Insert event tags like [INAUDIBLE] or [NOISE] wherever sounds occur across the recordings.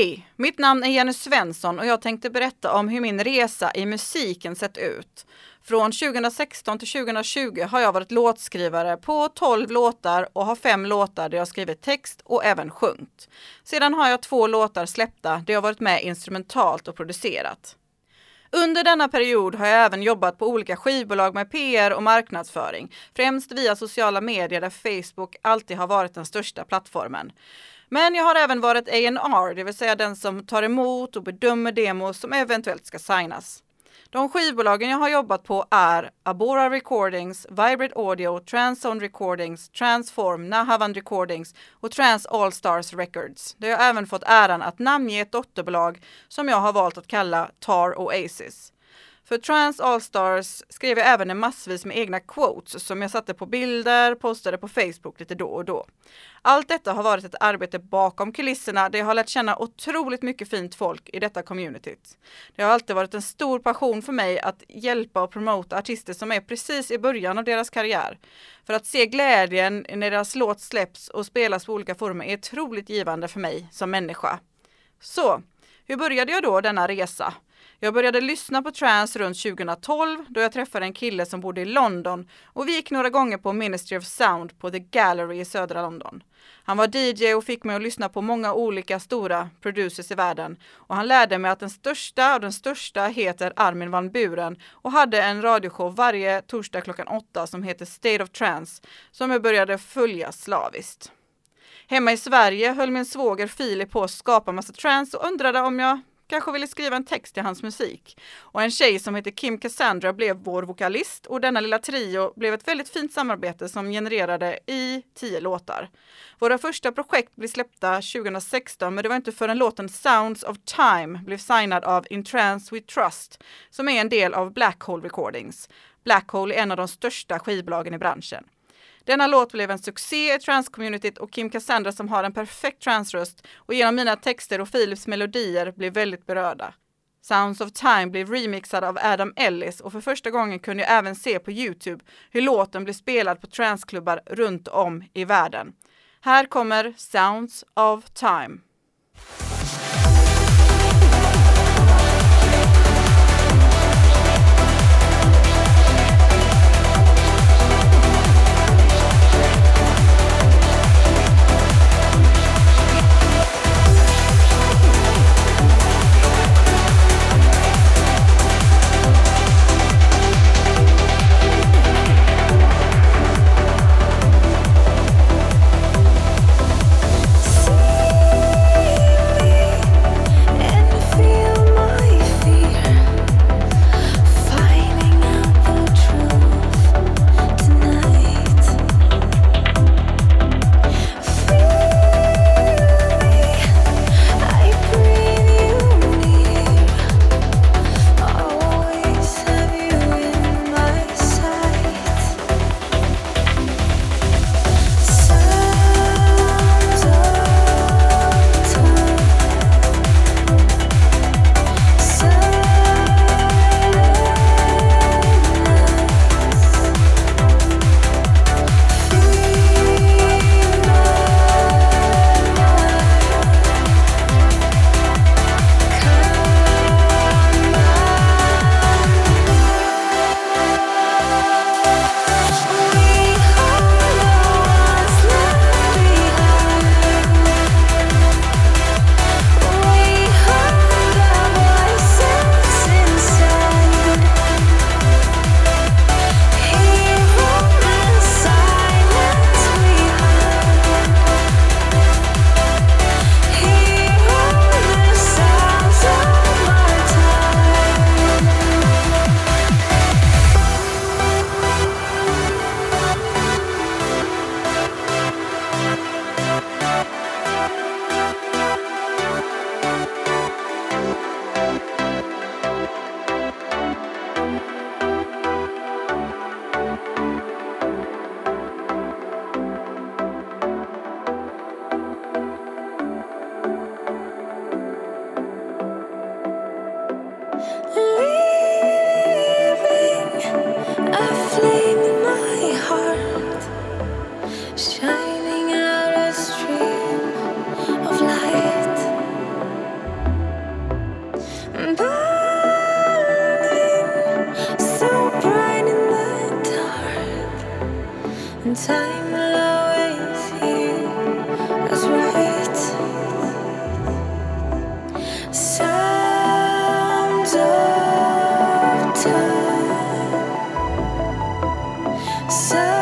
Hej! Mitt namn är Jenny Svensson och jag tänkte berätta om hur min resa i musiken sett ut. Från 2016 till 2020 har jag varit låtskrivare på 12 låtar och har fem låtar där jag skrivit text och även sjungit. Sedan har jag två låtar släppta där jag varit med instrumentalt och producerat. Under denna period har jag även jobbat på olika skivbolag med PR och marknadsföring, främst via sociala medier där Facebook alltid har varit den största plattformen. Men jag har även varit A&R, det vill säga den som tar emot och bedömer demos som eventuellt ska signas. De skivbolagen jag har jobbat på är Abora Recordings, Vibrate Audio, Transzone Recordings, Transform, Nahavan Recordings och Trans All Stars Records. Där jag även fått äran att namnge ett dotterbolag som jag har valt att kalla Tar Oasis. För Trans Allstars skrev jag även en massvis med egna quotes som jag satte på bilder, postade på Facebook lite då och då. Allt detta har varit ett arbete bakom kulisserna där jag har lärt känna otroligt mycket fint folk i detta communityt. Det har alltid varit en stor passion för mig att hjälpa och promota artister som är precis i början av deras karriär. För att se glädjen när deras låt släpps och spelas på olika former är otroligt givande för mig som människa. Så, hur började jag då denna resa? Jag började lyssna på trance runt 2012 då jag träffade en kille som bodde i London och vi gick några gånger på Ministry of Sound på The Gallery i södra London. Han var DJ och fick mig att lyssna på många olika stora producers i världen och han lärde mig att den största av den största heter Armin van Buren och hade en radioshow varje torsdag klockan åtta som heter State of Trance som jag började följa slaviskt. Hemma i Sverige höll min svåger Filip på att skapa massa trance och undrade om jag kanske ville skriva en text till hans musik. Och en tjej som heter Kim Cassandra blev vår vokalist och denna lilla trio blev ett väldigt fint samarbete som genererade i tio låtar. Våra första projekt blev släppta 2016 men det var inte förrän låten Sounds of Time blev signad av In Trance We Trust som är en del av Black Hole Recordings. Black Hole är en av de största skivbolagen i branschen. Denna låt blev en succé i transcommunityt och Kim Cassandra som har en perfekt transröst och genom mina texter och Philips melodier blev väldigt berörda. Sounds of Time blev remixad av Adam Ellis och för första gången kunde jag även se på Youtube hur låten blev spelad på transklubbar runt om i världen. Här kommer Sounds of Time. So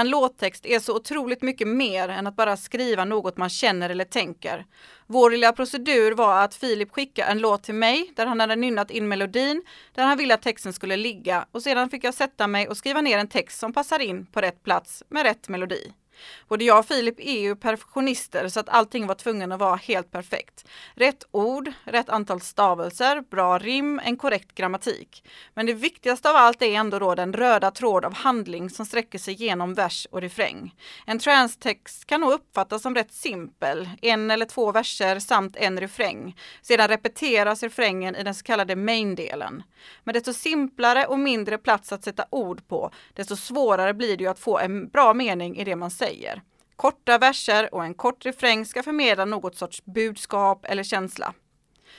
skriva en låttext är så otroligt mycket mer än att bara skriva något man känner eller tänker. Vår lilla procedur var att Filip skickade en låt till mig där han hade nynnat in melodin, där han ville att texten skulle ligga och sedan fick jag sätta mig och skriva ner en text som passar in på rätt plats med rätt melodi. Både jag och Filip är ju perfektionister så att allting var tvungen att vara helt perfekt. Rätt ord, rätt antal stavelser, bra rim, en korrekt grammatik. Men det viktigaste av allt är ändå då den röda tråd av handling som sträcker sig genom vers och refräng. En transtext kan nog uppfattas som rätt simpel, en eller två verser samt en refräng. Sedan repeteras refrängen i den så kallade main-delen. Men desto simplare och mindre plats att sätta ord på, desto svårare blir det ju att få en bra mening i det man säger säger. Korta verser och en kort refräng ska förmedla något sorts budskap eller känsla.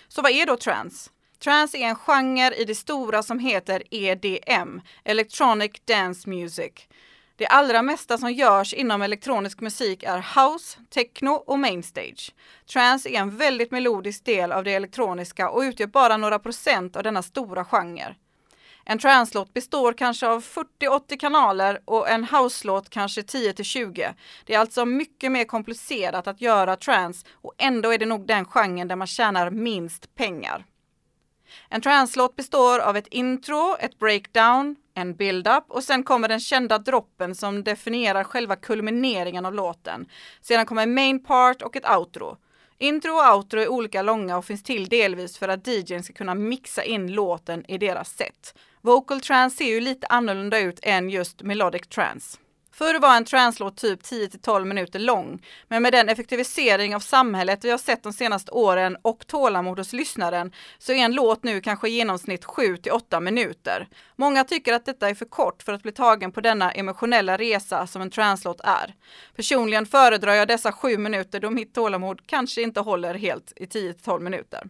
Så vad är då trance? Trance är en genre i det stora som heter EDM, Electronic Dance Music. Det allra mesta som görs inom elektronisk musik är house, techno och mainstage. Trance är en väldigt melodisk del av det elektroniska och utgör bara några procent av denna stora genre. En translåt består kanske av 40-80 kanaler och en house-låt kanske 10-20. Det är alltså mycket mer komplicerat att göra trance och ändå är det nog den genren där man tjänar minst pengar. En translåt består av ett intro, ett breakdown, en build-up och sen kommer den kända droppen som definierar själva kulmineringen av låten. Sedan kommer main part och ett outro. Intro och outro är olika långa och finns till delvis för att DJn ska kunna mixa in låten i deras set. Vocal trance ser ju lite annorlunda ut än just melodic trance. Förr var en translåt typ 10 12 minuter lång, men med den effektivisering av samhället vi har sett de senaste åren och tålamod hos lyssnaren så är en låt nu kanske i genomsnitt 7 8 minuter. Många tycker att detta är för kort för att bli tagen på denna emotionella resa som en translåt är. Personligen föredrar jag dessa 7 minuter då mitt tålamod kanske inte håller helt i 10 12 minuter.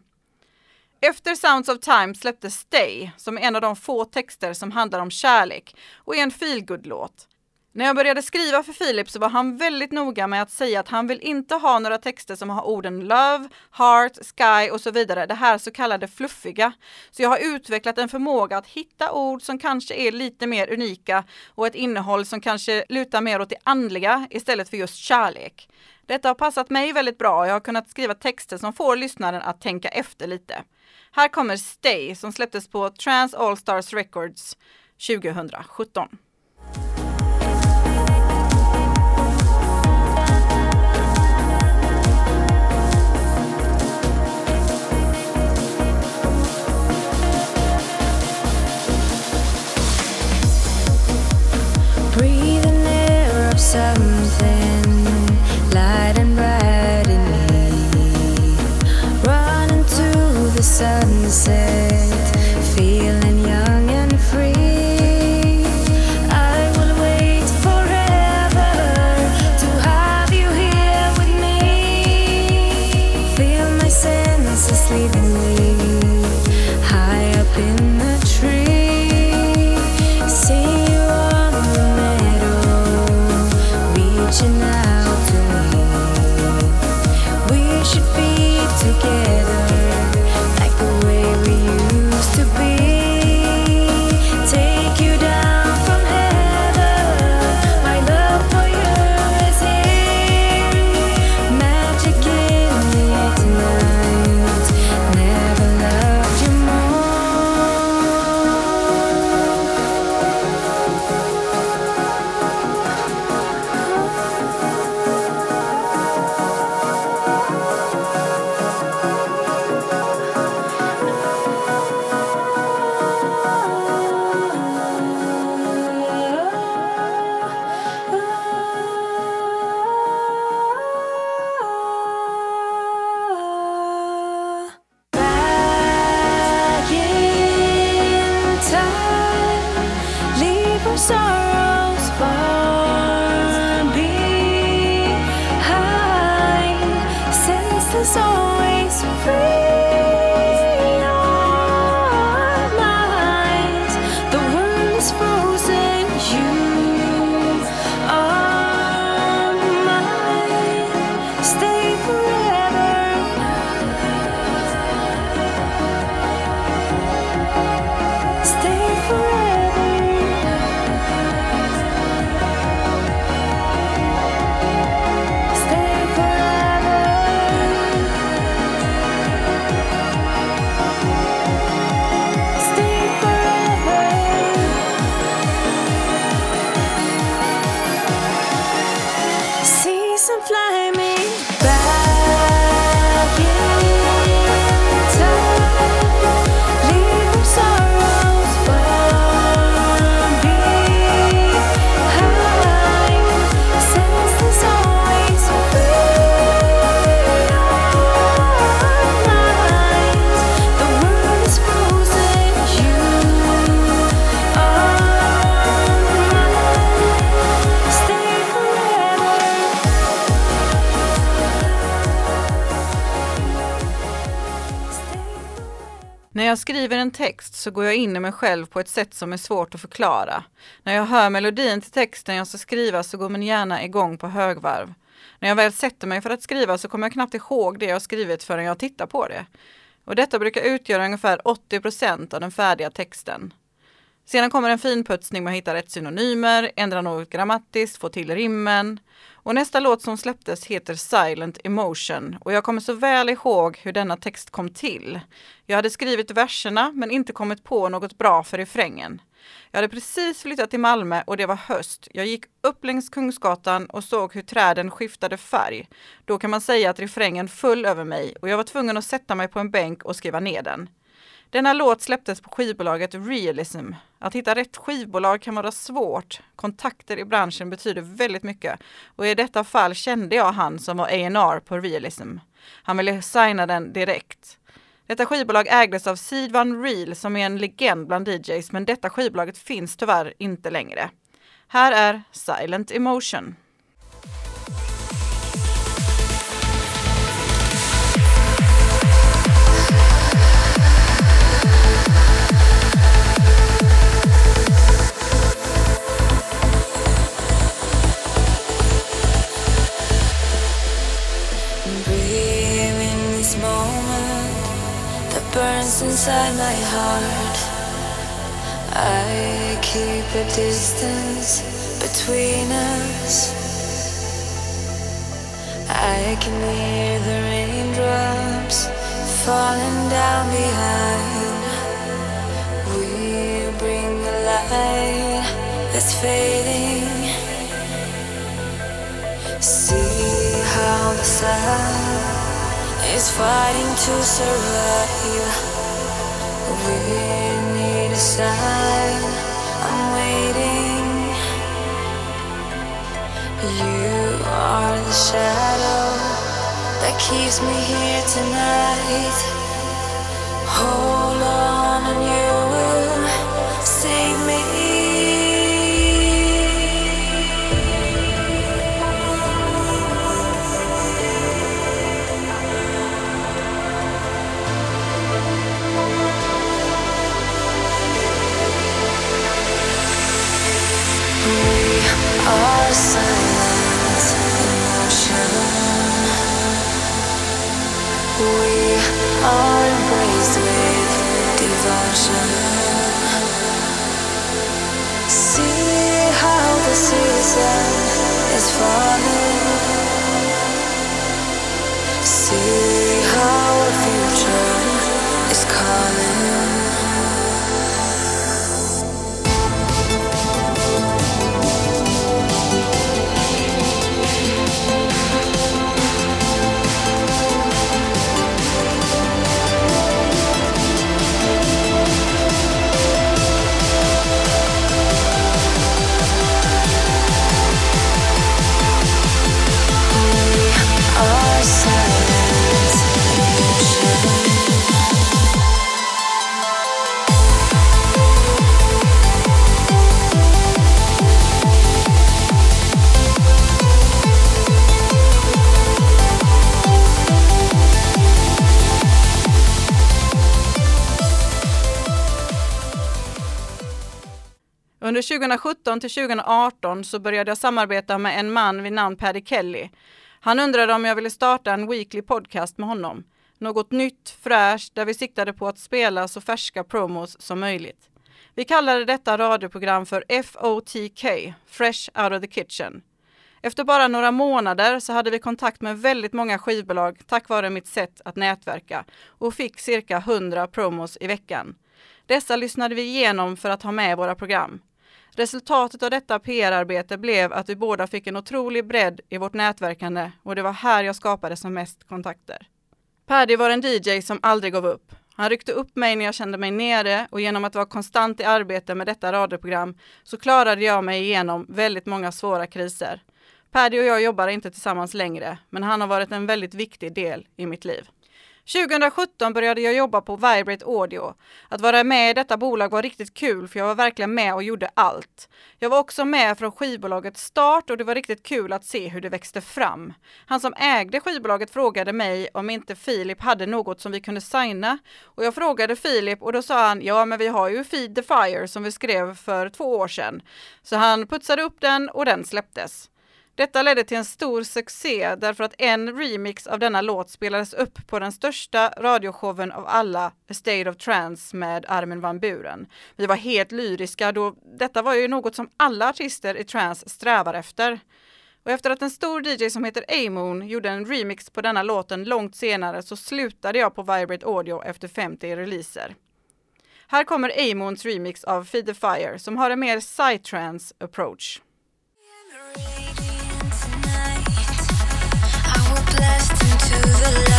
Efter Sounds of Time släpptes Stay, som är en av de få texter som handlar om kärlek och är en feelgood-låt. När jag började skriva för Filip så var han väldigt noga med att säga att han vill inte ha några texter som har orden love, heart, sky och så vidare, det här så kallade fluffiga. Så jag har utvecklat en förmåga att hitta ord som kanske är lite mer unika och ett innehåll som kanske lutar mer åt det andliga istället för just kärlek. Detta har passat mig väldigt bra och jag har kunnat skriva texter som får lyssnaren att tänka efter lite. Här kommer Stay som släpptes på Trans All Stars Records 2017. so jag skriver en text så går jag in i mig själv på ett sätt som är svårt att förklara. När jag hör melodin till texten jag ska skriva så går min hjärna igång på högvarv. När jag väl sätter mig för att skriva så kommer jag knappt ihåg det jag skrivit förrän jag tittar på det. Och detta brukar utgöra ungefär 80% av den färdiga texten. Sedan kommer en finputsning med att hitta rätt synonymer, ändra något grammatiskt, få till rimmen. Och nästa låt som släpptes heter Silent Emotion och jag kommer så väl ihåg hur denna text kom till. Jag hade skrivit verserna men inte kommit på något bra för refrängen. Jag hade precis flyttat till Malmö och det var höst. Jag gick upp längs Kungsgatan och såg hur träden skiftade färg. Då kan man säga att refrängen föll över mig och jag var tvungen att sätta mig på en bänk och skriva ner den. Denna låt släpptes på skivbolaget Realism. Att hitta rätt skivbolag kan vara svårt. Kontakter i branschen betyder väldigt mycket och i detta fall kände jag han som var A&R på Realism. Han ville signa den direkt. Detta skivbolag ägdes av Sidvan Reel som är en legend bland DJs men detta skivbolaget finns tyvärr inte längre. Här är Silent Emotion. Inside my heart. I keep a distance between us. I can hear the raindrops falling down behind. We bring the light that's fading. See how the sun is fighting to survive. Keeps me here tonight. Hold on, and you 2017 till 2018 så började jag samarbeta med en man vid namn Paddy Kelly. Han undrade om jag ville starta en weekly podcast med honom. Något nytt, fräscht, där vi siktade på att spela så färska promos som möjligt. Vi kallade detta radioprogram för FOTK, Fresh Out of the Kitchen. Efter bara några månader så hade vi kontakt med väldigt många skivbolag tack vare mitt sätt att nätverka och fick cirka 100 promos i veckan. Dessa lyssnade vi igenom för att ha med i våra program. Resultatet av detta PR-arbete blev att vi båda fick en otrolig bredd i vårt nätverkande och det var här jag skapade som mest kontakter. Paddy var en DJ som aldrig gav upp. Han ryckte upp mig när jag kände mig nere och genom att vara konstant i arbete med detta radioprogram så klarade jag mig igenom väldigt många svåra kriser. Paddy och jag jobbar inte tillsammans längre, men han har varit en väldigt viktig del i mitt liv. 2017 började jag jobba på Vibrate Audio. Att vara med i detta bolag var riktigt kul för jag var verkligen med och gjorde allt. Jag var också med från skivbolagets start och det var riktigt kul att se hur det växte fram. Han som ägde skivbolaget frågade mig om inte Filip hade något som vi kunde signa och jag frågade Filip och då sa han ja men vi har ju Feed the Fire som vi skrev för två år sedan. Så han putsade upp den och den släpptes. Detta ledde till en stor succé därför att en remix av denna låt spelades upp på den största radioshowen av alla, A State of Trance med Armin van Buren. Vi var helt lyriska då detta var ju något som alla artister i trance strävar efter. Och efter att en stor DJ som heter A-Moon gjorde en remix på denna låten långt senare så slutade jag på Vibrate Audio efter 50 releaser. Här kommer A-Moons remix av Feed the Fire som har en mer psytrance approach. to the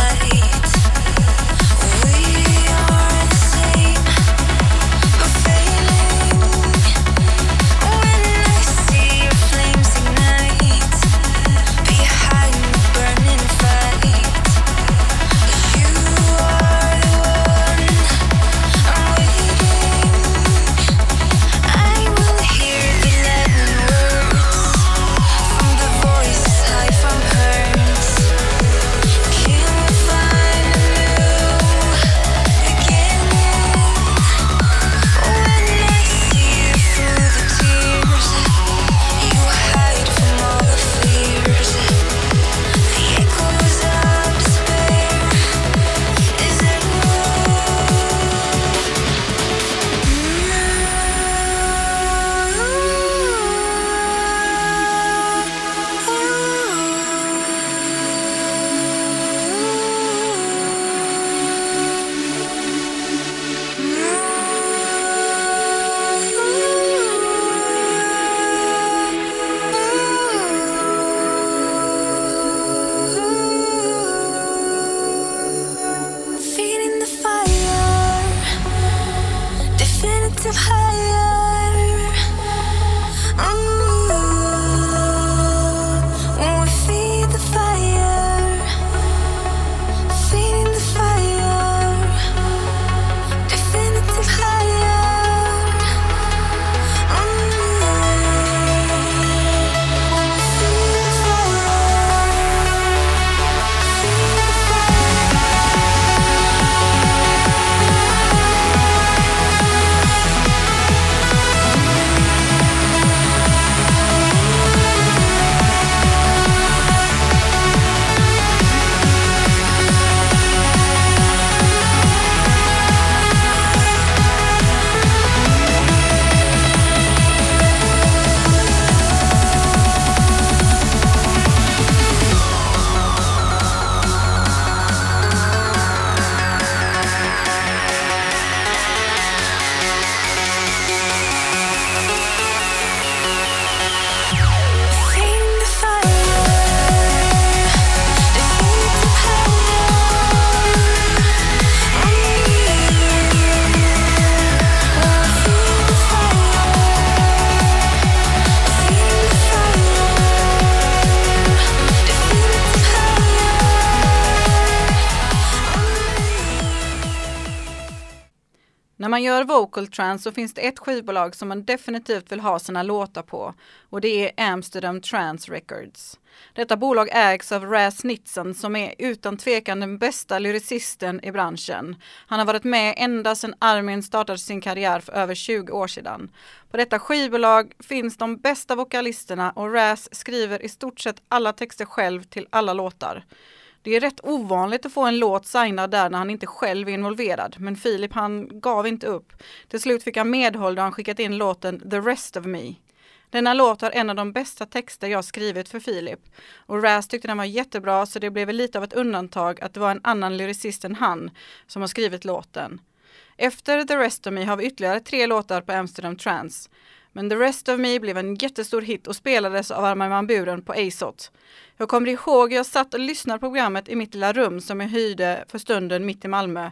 man gör vocal trance så finns det ett skivbolag som man definitivt vill ha sina låtar på och det är Amsterdam Trance Records. Detta bolag ägs av Raz Nitzan som är utan tvekan den bästa lyricisten i branschen. Han har varit med ända sedan Armin startade sin karriär för över 20 år sedan. På detta skivbolag finns de bästa vokalisterna och Raz skriver i stort sett alla texter själv till alla låtar. Det är rätt ovanligt att få en låt signad där när han inte själv är involverad, men Filip han gav inte upp. Till slut fick han medhåll då han skickat in låten The Rest of Me. Denna låt har en av de bästa texter jag skrivit för Filip. Och Raz tyckte den var jättebra så det blev lite av ett undantag att det var en annan lyricist än han som har skrivit låten. Efter The Rest of Me har vi ytterligare tre låtar på Amsterdam Trance. Men The Rest of Me blev en jättestor hit och spelades av Armin van Buren på ASOT. Jag kommer ihåg, jag satt och lyssnade på programmet i mitt lilla rum som jag hyrde för stunden mitt i Malmö.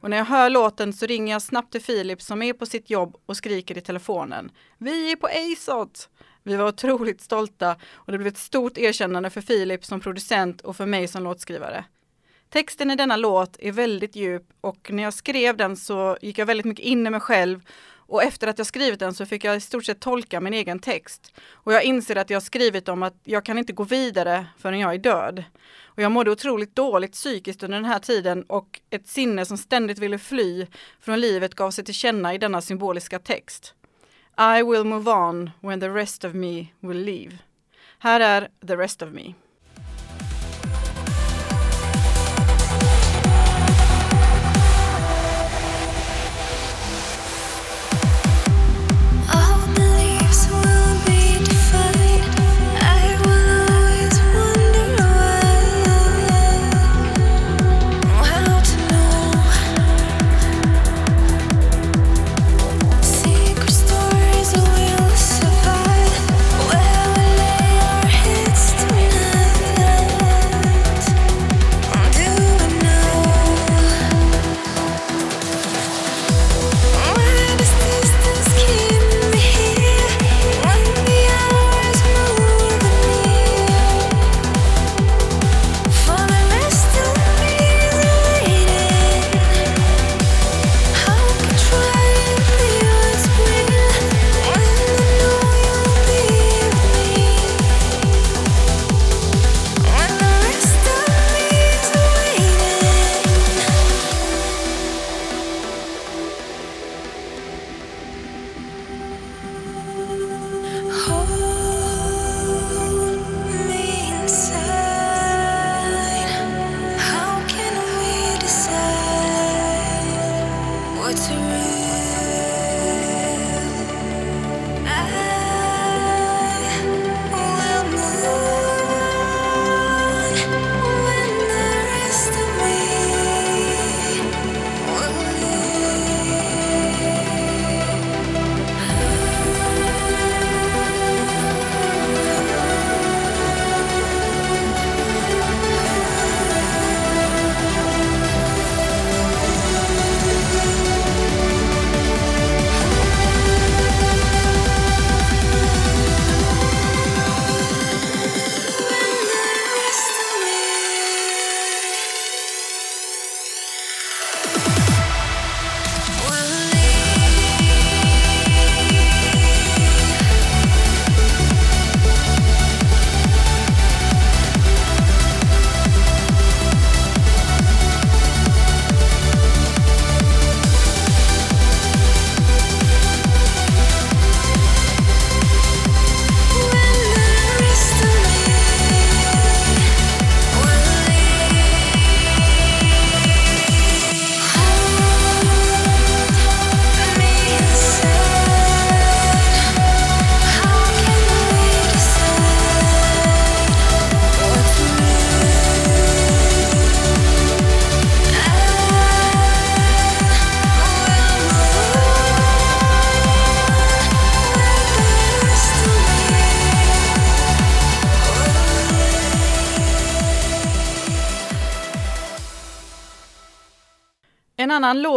Och när jag hör låten så ringer jag snabbt till Filip som är på sitt jobb och skriker i telefonen. Vi är på ASOT! Vi var otroligt stolta och det blev ett stort erkännande för Filip som producent och för mig som låtskrivare. Texten i denna låt är väldigt djup och när jag skrev den så gick jag väldigt mycket in i mig själv och efter att jag skrivit den så fick jag i stort sett tolka min egen text. Och jag inser att jag skrivit om att jag kan inte gå vidare förrän jag är död. Och jag mådde otroligt dåligt psykiskt under den här tiden och ett sinne som ständigt ville fly från livet gav sig till känna i denna symboliska text. I will move on when the rest of me will leave. Här är The rest of me.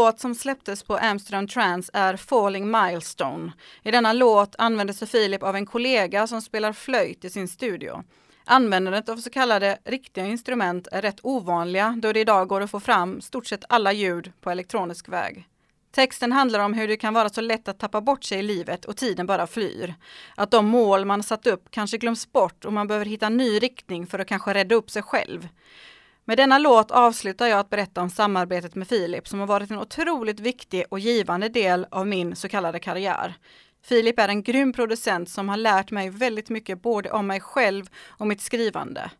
Låt som släpptes på Amsterdam Trance är Falling Milestone. I denna låt använder sig Filip av en kollega som spelar flöjt i sin studio. Användandet av så kallade riktiga instrument är rätt ovanliga då det idag går att få fram stort sett alla ljud på elektronisk väg. Texten handlar om hur det kan vara så lätt att tappa bort sig i livet och tiden bara flyr. Att de mål man satt upp kanske glöms bort och man behöver hitta en ny riktning för att kanske rädda upp sig själv. Med denna låt avslutar jag att berätta om samarbetet med Filip som har varit en otroligt viktig och givande del av min så kallade karriär. Filip är en grym producent som har lärt mig väldigt mycket både om mig själv och mitt skrivande.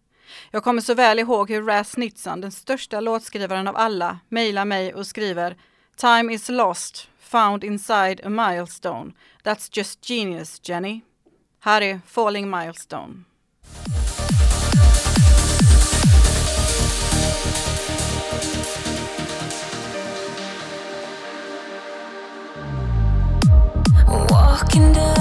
Jag kommer så väl ihåg hur Raz Nitzan, den största låtskrivaren av alla, mejlar mig och skriver Time is lost, found inside a milestone. That's just genius, Jenny. Här är Falling Milestone. Walking down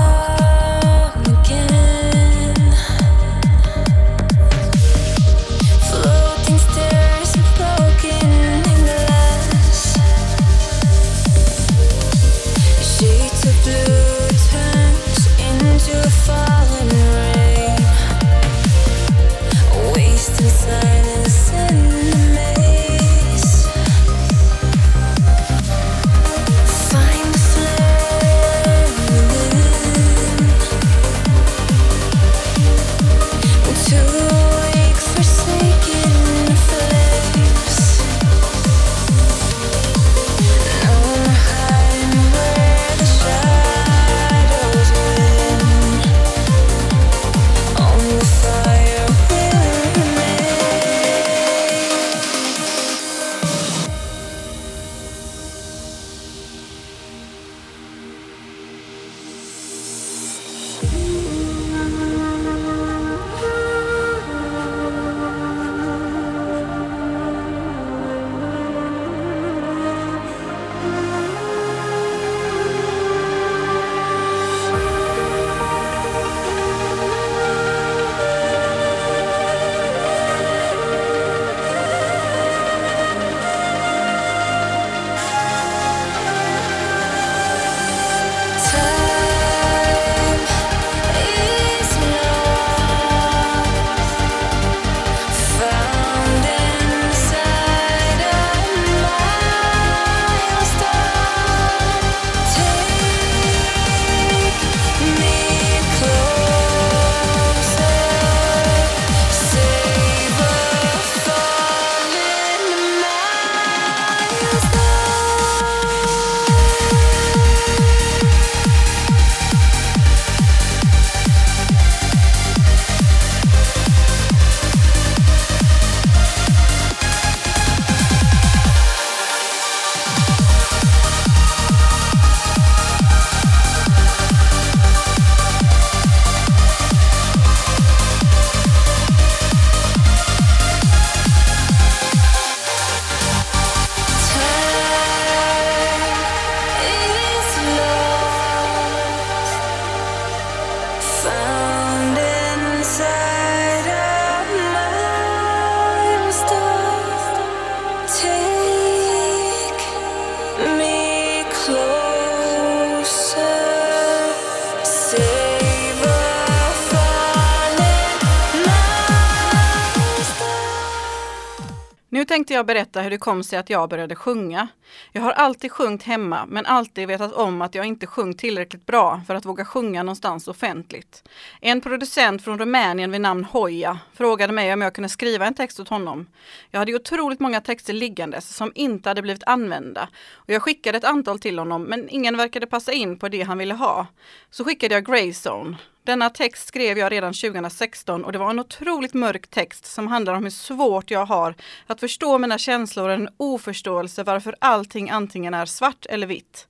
Jag berätta hur det kom sig att jag började sjunga. Jag har alltid sjungit hemma, men alltid vetat om att jag inte sjungit tillräckligt bra för att våga sjunga någonstans offentligt. En producent från Rumänien vid namn Hoja frågade mig om jag kunde skriva en text åt honom. Jag hade otroligt många texter liggandes som inte hade blivit använda och jag skickade ett antal till honom, men ingen verkade passa in på det han ville ha. Så skickade jag Greyzone, denna text skrev jag redan 2016 och det var en otroligt mörk text som handlar om hur svårt jag har att förstå mina känslor och en oförståelse varför allting antingen är svart eller vitt.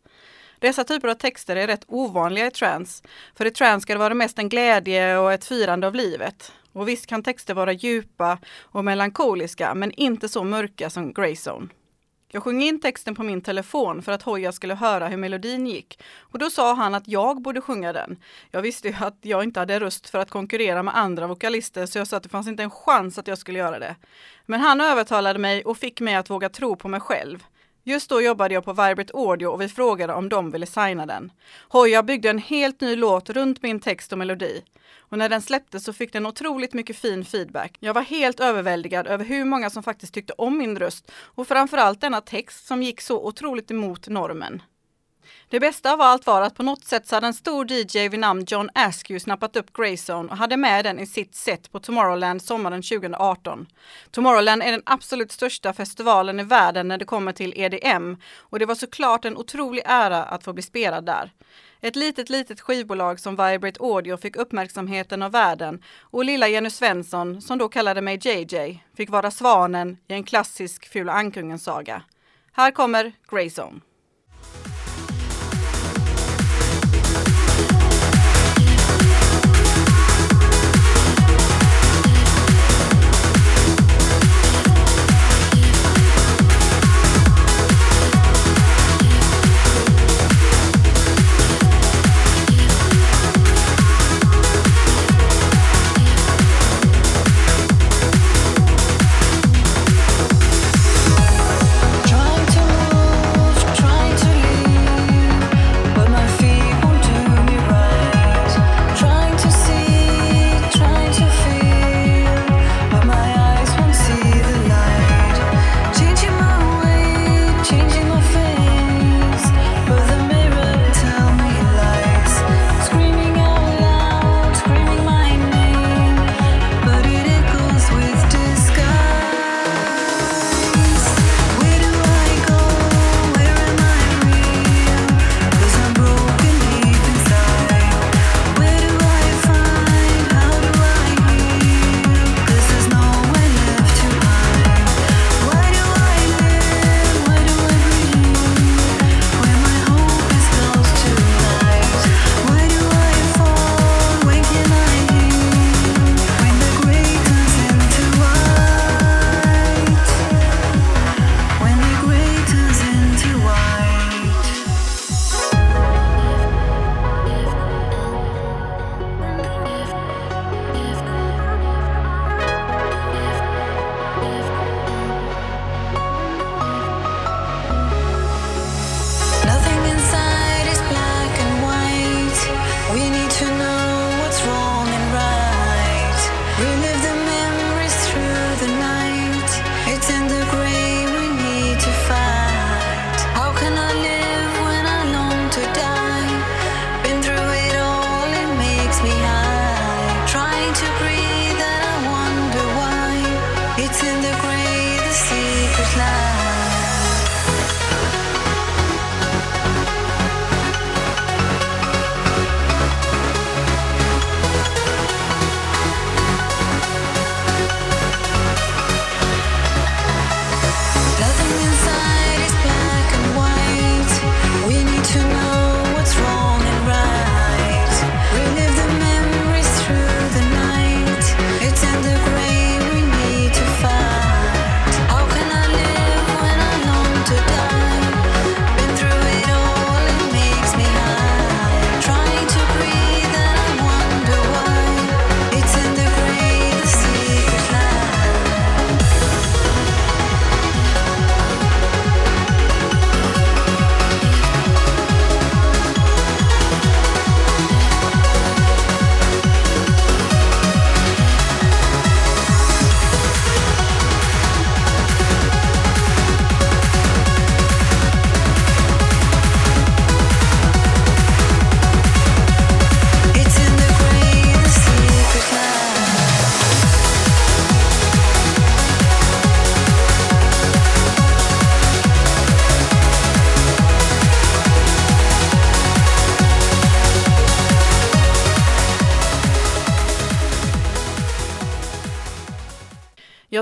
Dessa typer av texter är rätt ovanliga i trans, för i trans ska det vara mest en glädje och ett firande av livet. Och visst kan texter vara djupa och melankoliska, men inte så mörka som Greyzone. Jag sjöng in texten på min telefon för att Hoja skulle höra hur melodin gick. Och då sa han att jag borde sjunga den. Jag visste ju att jag inte hade röst för att konkurrera med andra vokalister så jag sa att det fanns inte en chans att jag skulle göra det. Men han övertalade mig och fick mig att våga tro på mig själv. Just då jobbade jag på Vibrate Audio och vi frågade om de ville signa den. Hoja byggde en helt ny låt runt min text och melodi. Och när den släpptes så fick den otroligt mycket fin feedback. Jag var helt överväldigad över hur många som faktiskt tyckte om min röst och framförallt denna text som gick så otroligt emot normen. Det bästa av allt var att på något sätt så hade en stor DJ vid namn John Askew snappat upp Greyzone och hade med den i sitt set på Tomorrowland sommaren 2018. Tomorrowland är den absolut största festivalen i världen när det kommer till EDM och det var såklart en otrolig ära att få bli spelad där. Ett litet, litet skivbolag som Vibrate Audio fick uppmärksamheten av världen och lilla Jenny Svensson, som då kallade mig JJ, fick vara svanen i en klassisk Fula Ankungen-saga. Här kommer Greyzone.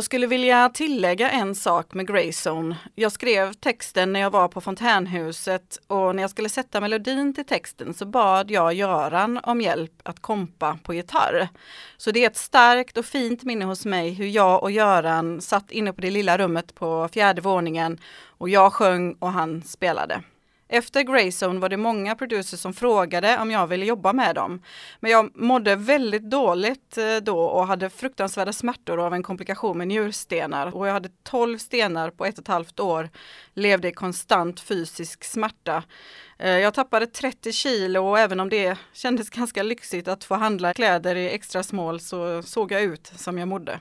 Jag skulle vilja tillägga en sak med Greyzone. Jag skrev texten när jag var på Fontänhuset och när jag skulle sätta melodin till texten så bad jag Göran om hjälp att kompa på gitarr. Så det är ett starkt och fint minne hos mig hur jag och Göran satt inne på det lilla rummet på fjärde våningen och jag sjöng och han spelade. Efter Greyzone var det många producers som frågade om jag ville jobba med dem. Men jag mådde väldigt dåligt eh, då och hade fruktansvärda smärtor av en komplikation med njurstenar. Och jag hade 12 stenar på ett och ett halvt år, levde i konstant fysisk smärta. Eh, jag tappade 30 kilo och även om det kändes [LAUGHS] ganska lyxigt att få handla kläder i extra small så såg jag ut som jag mådde.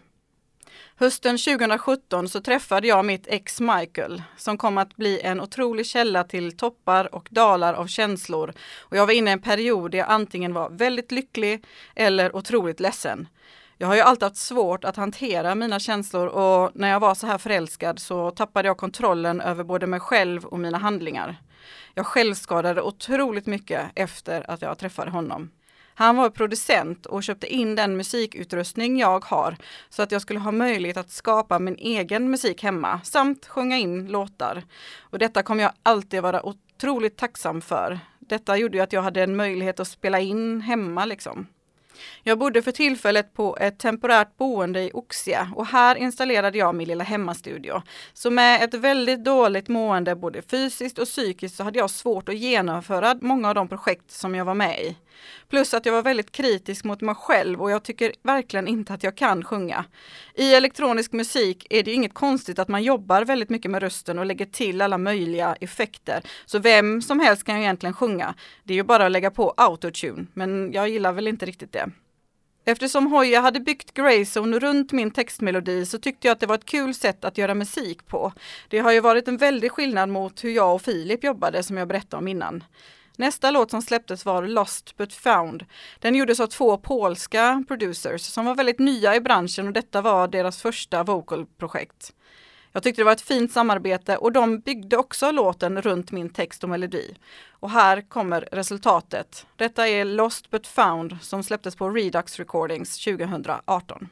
Hösten 2017 så träffade jag mitt ex Michael som kom att bli en otrolig källa till toppar och dalar av känslor. Och jag var inne i en period där jag antingen var väldigt lycklig eller otroligt ledsen. Jag har ju alltid haft svårt att hantera mina känslor och när jag var så här förälskad så tappade jag kontrollen över både mig själv och mina handlingar. Jag självskadade otroligt mycket efter att jag träffade honom. Han var producent och köpte in den musikutrustning jag har så att jag skulle ha möjlighet att skapa min egen musik hemma samt sjunga in låtar. Och detta kommer jag alltid vara otroligt tacksam för. Detta gjorde ju att jag hade en möjlighet att spela in hemma liksom. Jag bodde för tillfället på ett temporärt boende i Oxie och här installerade jag min lilla hemmastudio. Så med ett väldigt dåligt mående både fysiskt och psykiskt så hade jag svårt att genomföra många av de projekt som jag var med i. Plus att jag var väldigt kritisk mot mig själv och jag tycker verkligen inte att jag kan sjunga. I elektronisk musik är det inget konstigt att man jobbar väldigt mycket med rösten och lägger till alla möjliga effekter. Så vem som helst kan ju egentligen sjunga. Det är ju bara att lägga på autotune, men jag gillar väl inte riktigt det. Eftersom Hoya hade byggt Grayzone runt min textmelodi så tyckte jag att det var ett kul sätt att göra musik på. Det har ju varit en väldig skillnad mot hur jag och Filip jobbade som jag berättade om innan. Nästa låt som släpptes var Lost but found. Den gjordes av två polska producers som var väldigt nya i branschen och detta var deras första vocalprojekt. Jag tyckte det var ett fint samarbete och de byggde också låten runt min text och melodi. Och här kommer resultatet. Detta är Lost but found som släpptes på Redux Recordings 2018.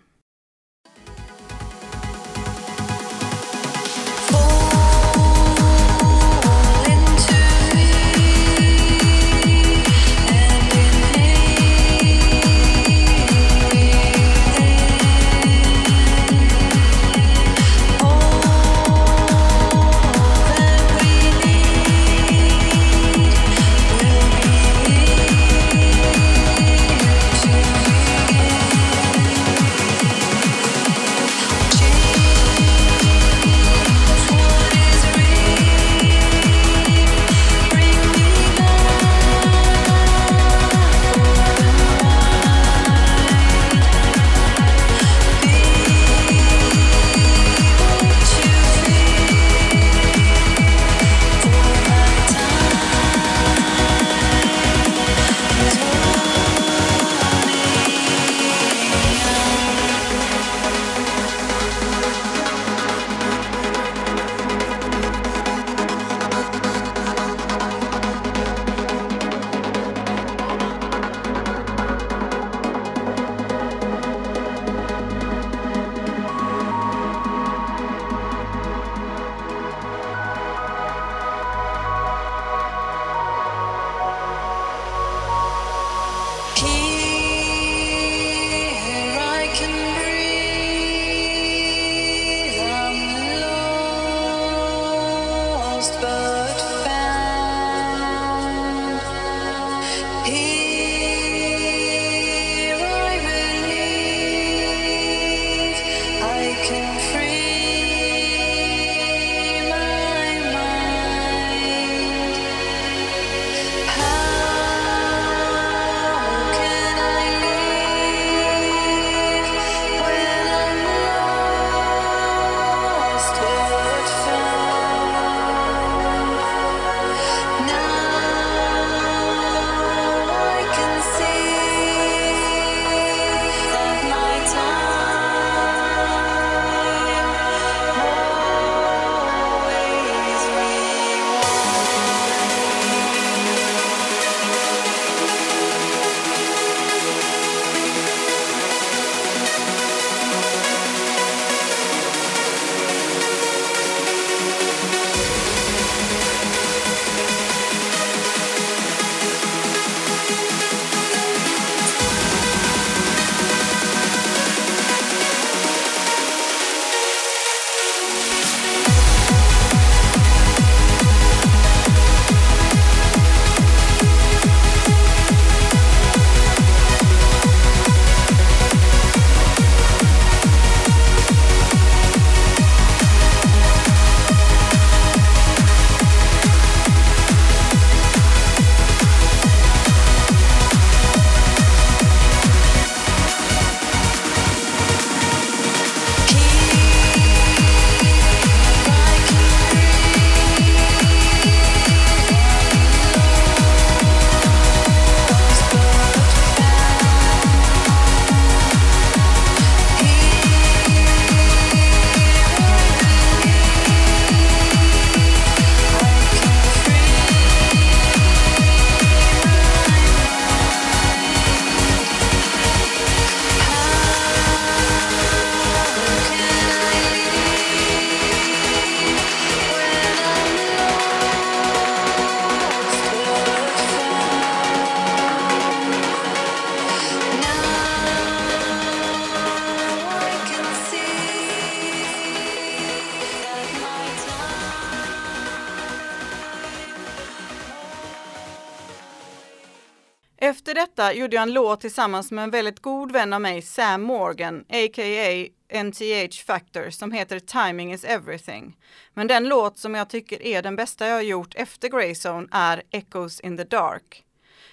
Detta gjorde jag en låt tillsammans med en väldigt god vän av mig, Sam Morgan, a.k.a. NTH Factor, som heter Timing is everything. Men den låt som jag tycker är den bästa jag har gjort efter Greyzone är Echoes in the Dark.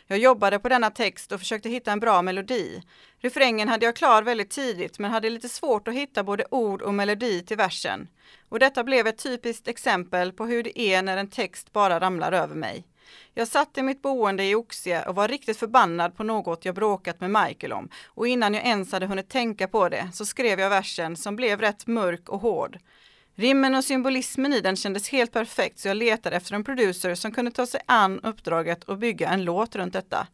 Jag jobbade på denna text och försökte hitta en bra melodi. Refrängen hade jag klar väldigt tidigt men hade lite svårt att hitta både ord och melodi till versen. Och detta blev ett typiskt exempel på hur det är när en text bara ramlar över mig. Jag satt i mitt boende i Oxie och var riktigt förbannad på något jag bråkat med Michael om och innan jag ens hade hunnit tänka på det så skrev jag versen som blev rätt mörk och hård. Rimmen och symbolismen i den kändes helt perfekt så jag letade efter en producer som kunde ta sig an uppdraget och bygga en låt runt detta.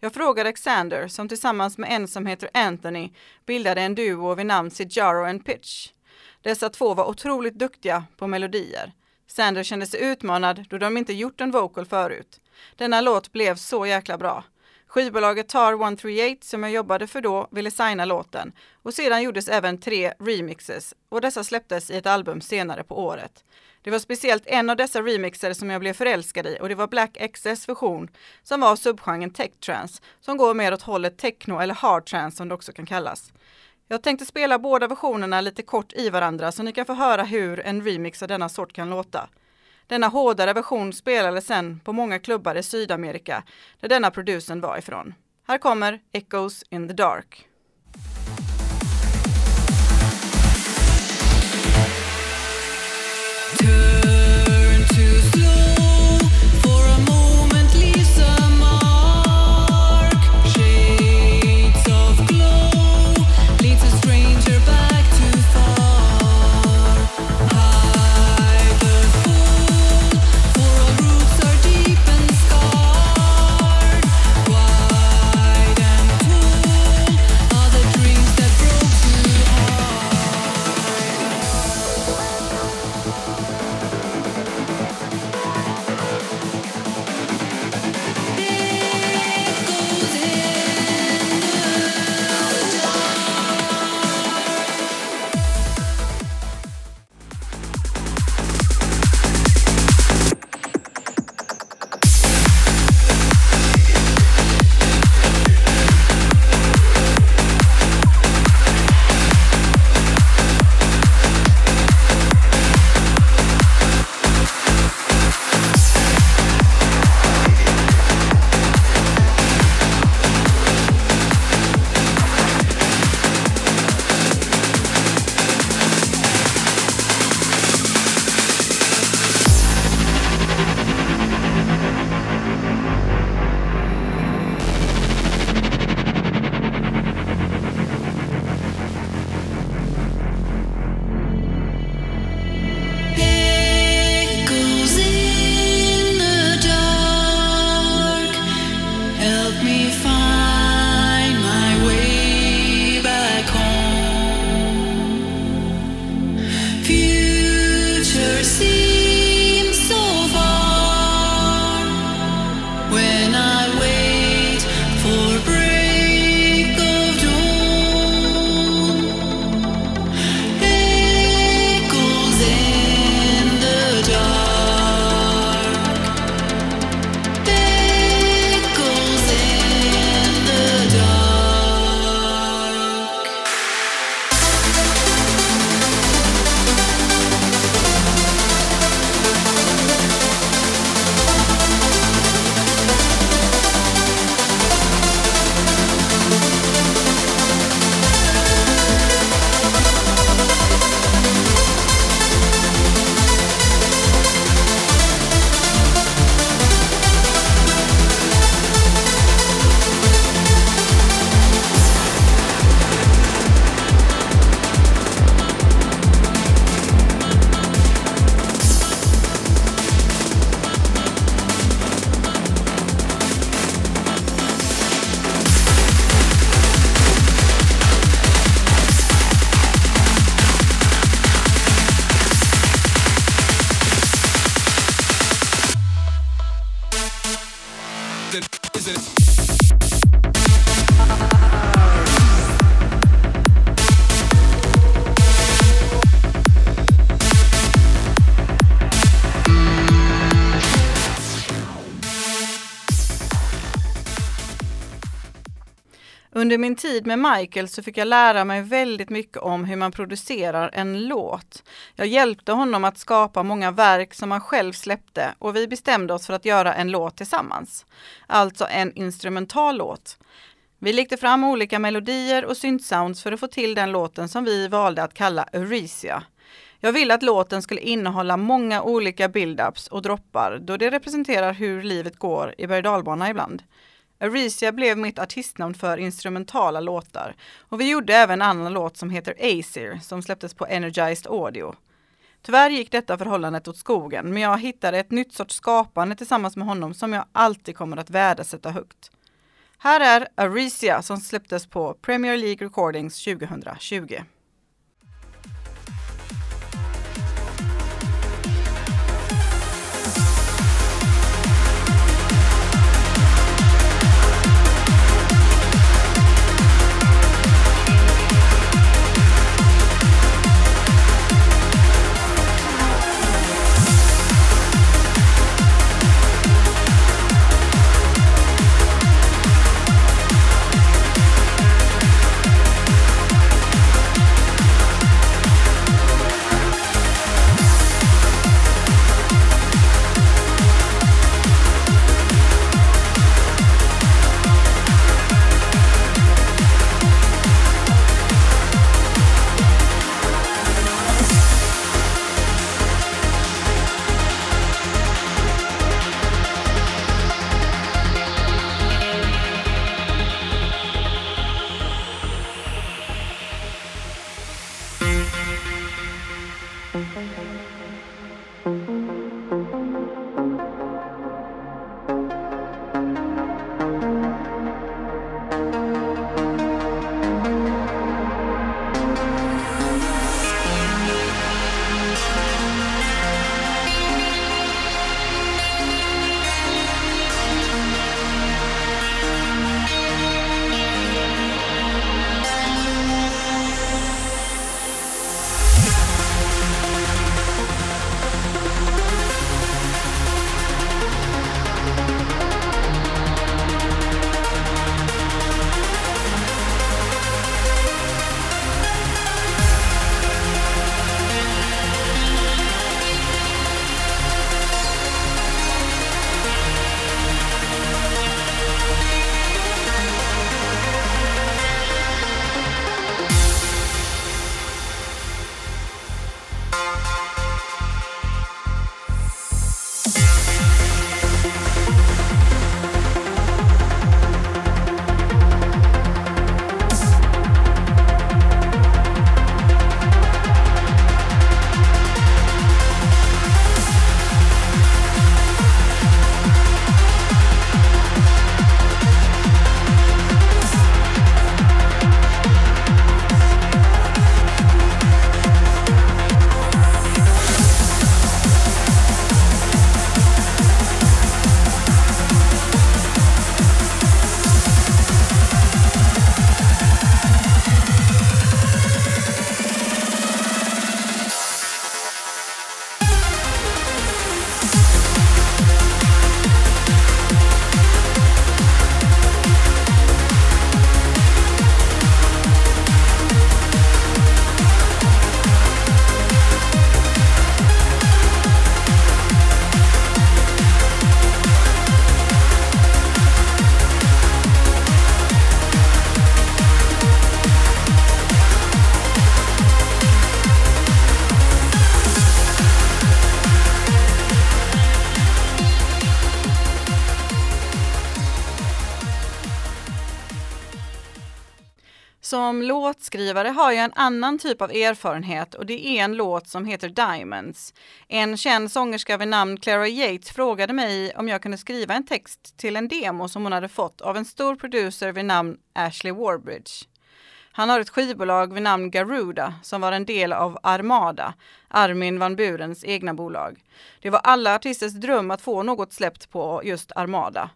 Jag frågade Alexander som tillsammans med en som heter Anthony bildade en duo vid namn Sijaro and Pitch. Dessa två var otroligt duktiga på melodier. Sander kände sig utmanad då de inte gjort en vocal förut. Denna låt blev så jäkla bra. Skivbolaget Tar 138 som jag jobbade för då ville signa låten och sedan gjordes även tre remixes och dessa släpptes i ett album senare på året. Det var speciellt en av dessa remixer som jag blev förälskad i och det var Black XS version som var subgenren tech trance som går mer åt hållet techno eller hard trance som det också kan kallas. Jag tänkte spela båda versionerna lite kort i varandra så ni kan få höra hur en remix av denna sort kan låta. Denna hårdare version spelades sen på många klubbar i Sydamerika där denna producen var ifrån. Här kommer Echoes in the Dark. Tid med Michael så fick jag lära mig väldigt mycket om hur man producerar en låt. Jag hjälpte honom att skapa många verk som han själv släppte och vi bestämde oss för att göra en låt tillsammans. Alltså en instrumental låt. Vi lekte fram olika melodier och syntsounds för att få till den låten som vi valde att kalla Euresia. Jag ville att låten skulle innehålla många olika build-ups och droppar då det representerar hur livet går i berg ibland. Arisia blev mitt artistnamn för instrumentala låtar och vi gjorde även en annan låt som heter Aesir som släpptes på Energized Audio. Tyvärr gick detta förhållandet åt skogen, men jag hittade ett nytt sorts skapande tillsammans med honom som jag alltid kommer att värdesätta högt. Här är Arisia som släpptes på Premier League Recordings 2020. Som låtskrivare har jag en annan typ av erfarenhet och det är en låt som heter Diamonds. En känd sångerska vid namn Clara Yates frågade mig om jag kunde skriva en text till en demo som hon hade fått av en stor producer vid namn Ashley Warbridge. Han har ett skivbolag vid namn Garuda som var en del av Armada, Armin van Burens egna bolag. Det var alla artisters dröm att få något släppt på just Armada.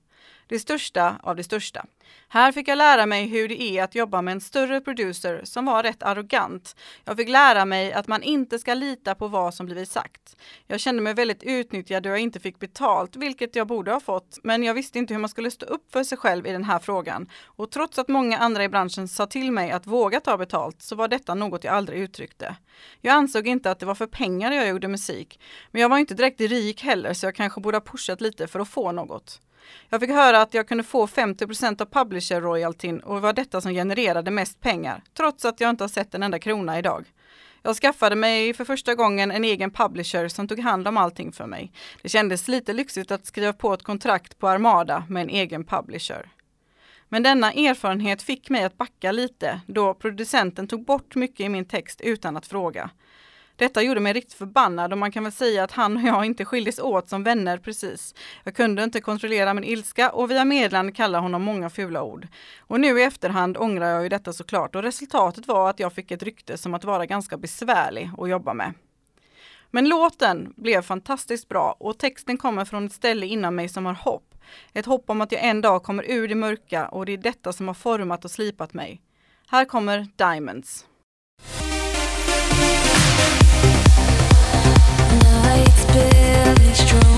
Det största av det största. Här fick jag lära mig hur det är att jobba med en större producer som var rätt arrogant. Jag fick lära mig att man inte ska lita på vad som blivit sagt. Jag kände mig väldigt utnyttjad då jag inte fick betalt, vilket jag borde ha fått, men jag visste inte hur man skulle stå upp för sig själv i den här frågan. Och trots att många andra i branschen sa till mig att våga ta betalt så var detta något jag aldrig uttryckte. Jag ansåg inte att det var för pengar jag gjorde musik, men jag var inte direkt rik heller så jag kanske borde ha pushat lite för att få något. Jag fick höra att jag kunde få 50% av publisher-royaltyn och det var detta som genererade mest pengar, trots att jag inte har sett en enda krona idag. Jag skaffade mig för första gången en egen publisher som tog hand om allting för mig. Det kändes lite lyxigt att skriva på ett kontrakt på Armada med en egen publisher. Men denna erfarenhet fick mig att backa lite då producenten tog bort mycket i min text utan att fråga. Detta gjorde mig riktigt förbannad och man kan väl säga att han och jag inte skildes åt som vänner precis. Jag kunde inte kontrollera min ilska och via meddelande kallade honom många fula ord. Och nu i efterhand ångrar jag ju detta såklart och resultatet var att jag fick ett rykte som att vara ganska besvärlig att jobba med. Men låten blev fantastiskt bra och texten kommer från ett ställe inom mig som har hopp. Ett hopp om att jag en dag kommer ur det mörka och det är detta som har format och slipat mig. Här kommer Diamonds. Det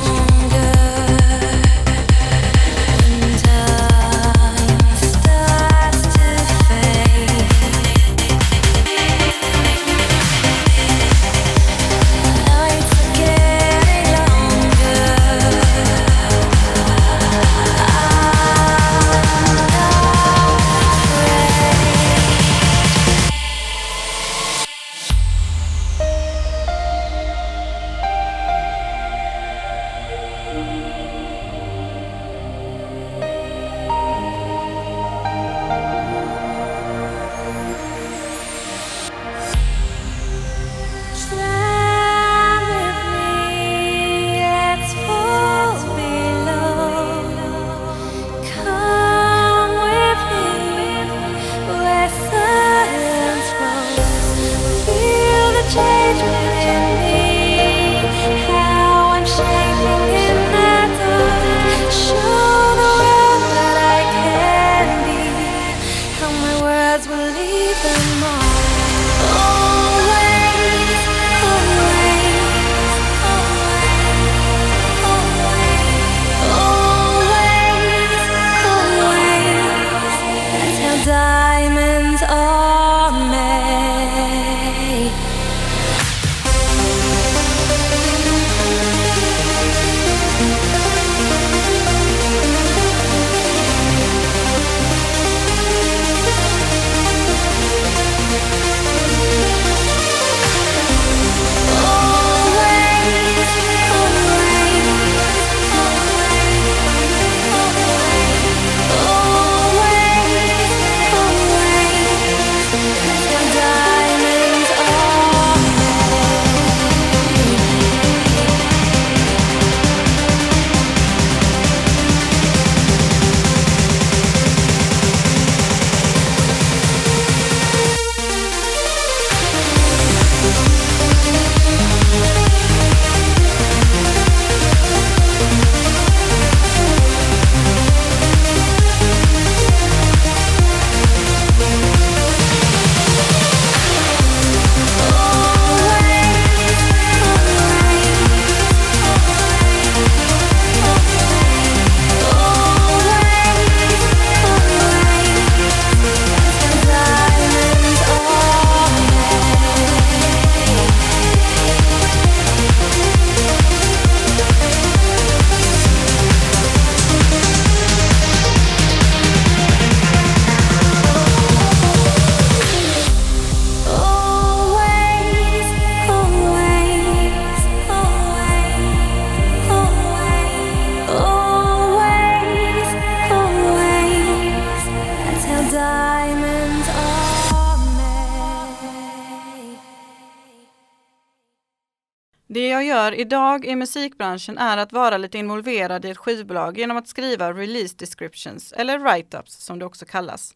idag i musikbranschen är att vara lite involverad i ett skivbolag genom att skriva release descriptions, eller write-ups som det också kallas.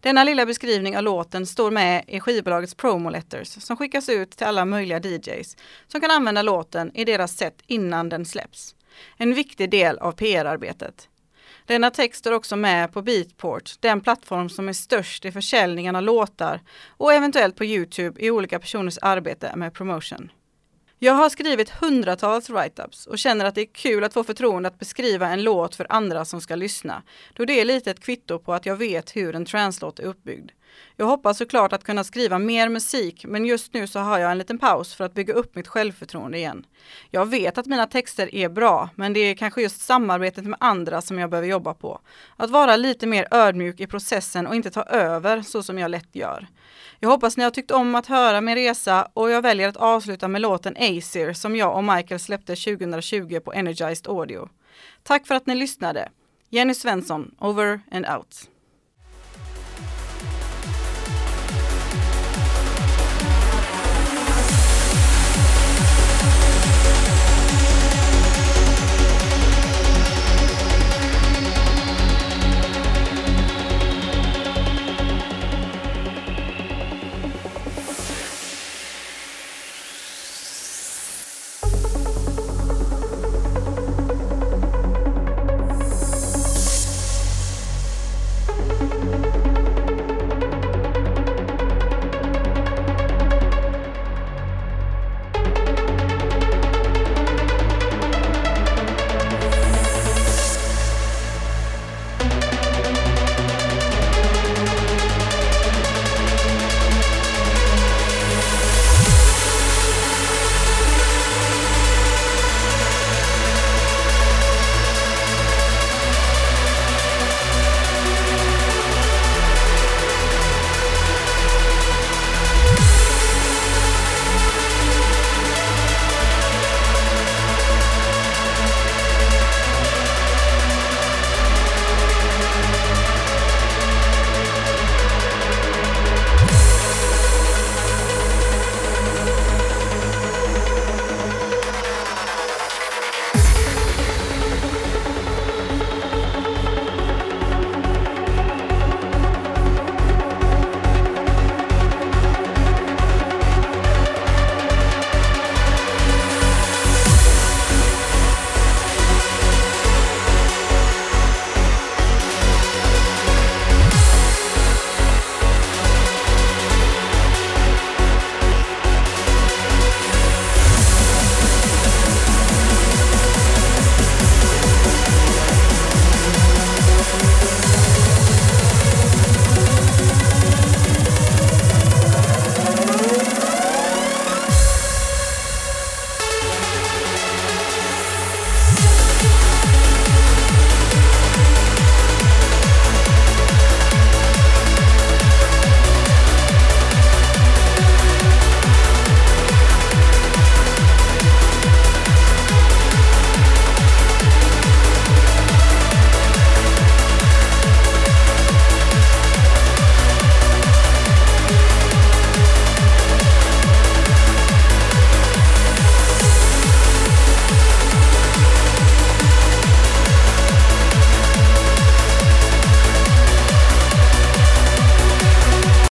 Denna lilla beskrivning av låten står med i skivbolagets promo letters som skickas ut till alla möjliga DJs som kan använda låten i deras set innan den släpps. En viktig del av PR-arbetet. Denna text är också med på Beatport, den plattform som är störst i försäljningen av låtar och eventuellt på Youtube i olika personers arbete med promotion. Jag har skrivit hundratals write-ups och känner att det är kul att få förtroende att beskriva en låt för andra som ska lyssna, då det är lite ett kvitto på att jag vet hur en translåt är uppbyggd. Jag hoppas såklart att kunna skriva mer musik, men just nu så har jag en liten paus för att bygga upp mitt självförtroende igen. Jag vet att mina texter är bra, men det är kanske just samarbetet med andra som jag behöver jobba på. Att vara lite mer ödmjuk i processen och inte ta över så som jag lätt gör. Jag hoppas ni har tyckt om att höra min resa och jag väljer att avsluta med låten Acer som jag och Michael släppte 2020 på Energized Audio. Tack för att ni lyssnade. Jenny Svensson, over and out.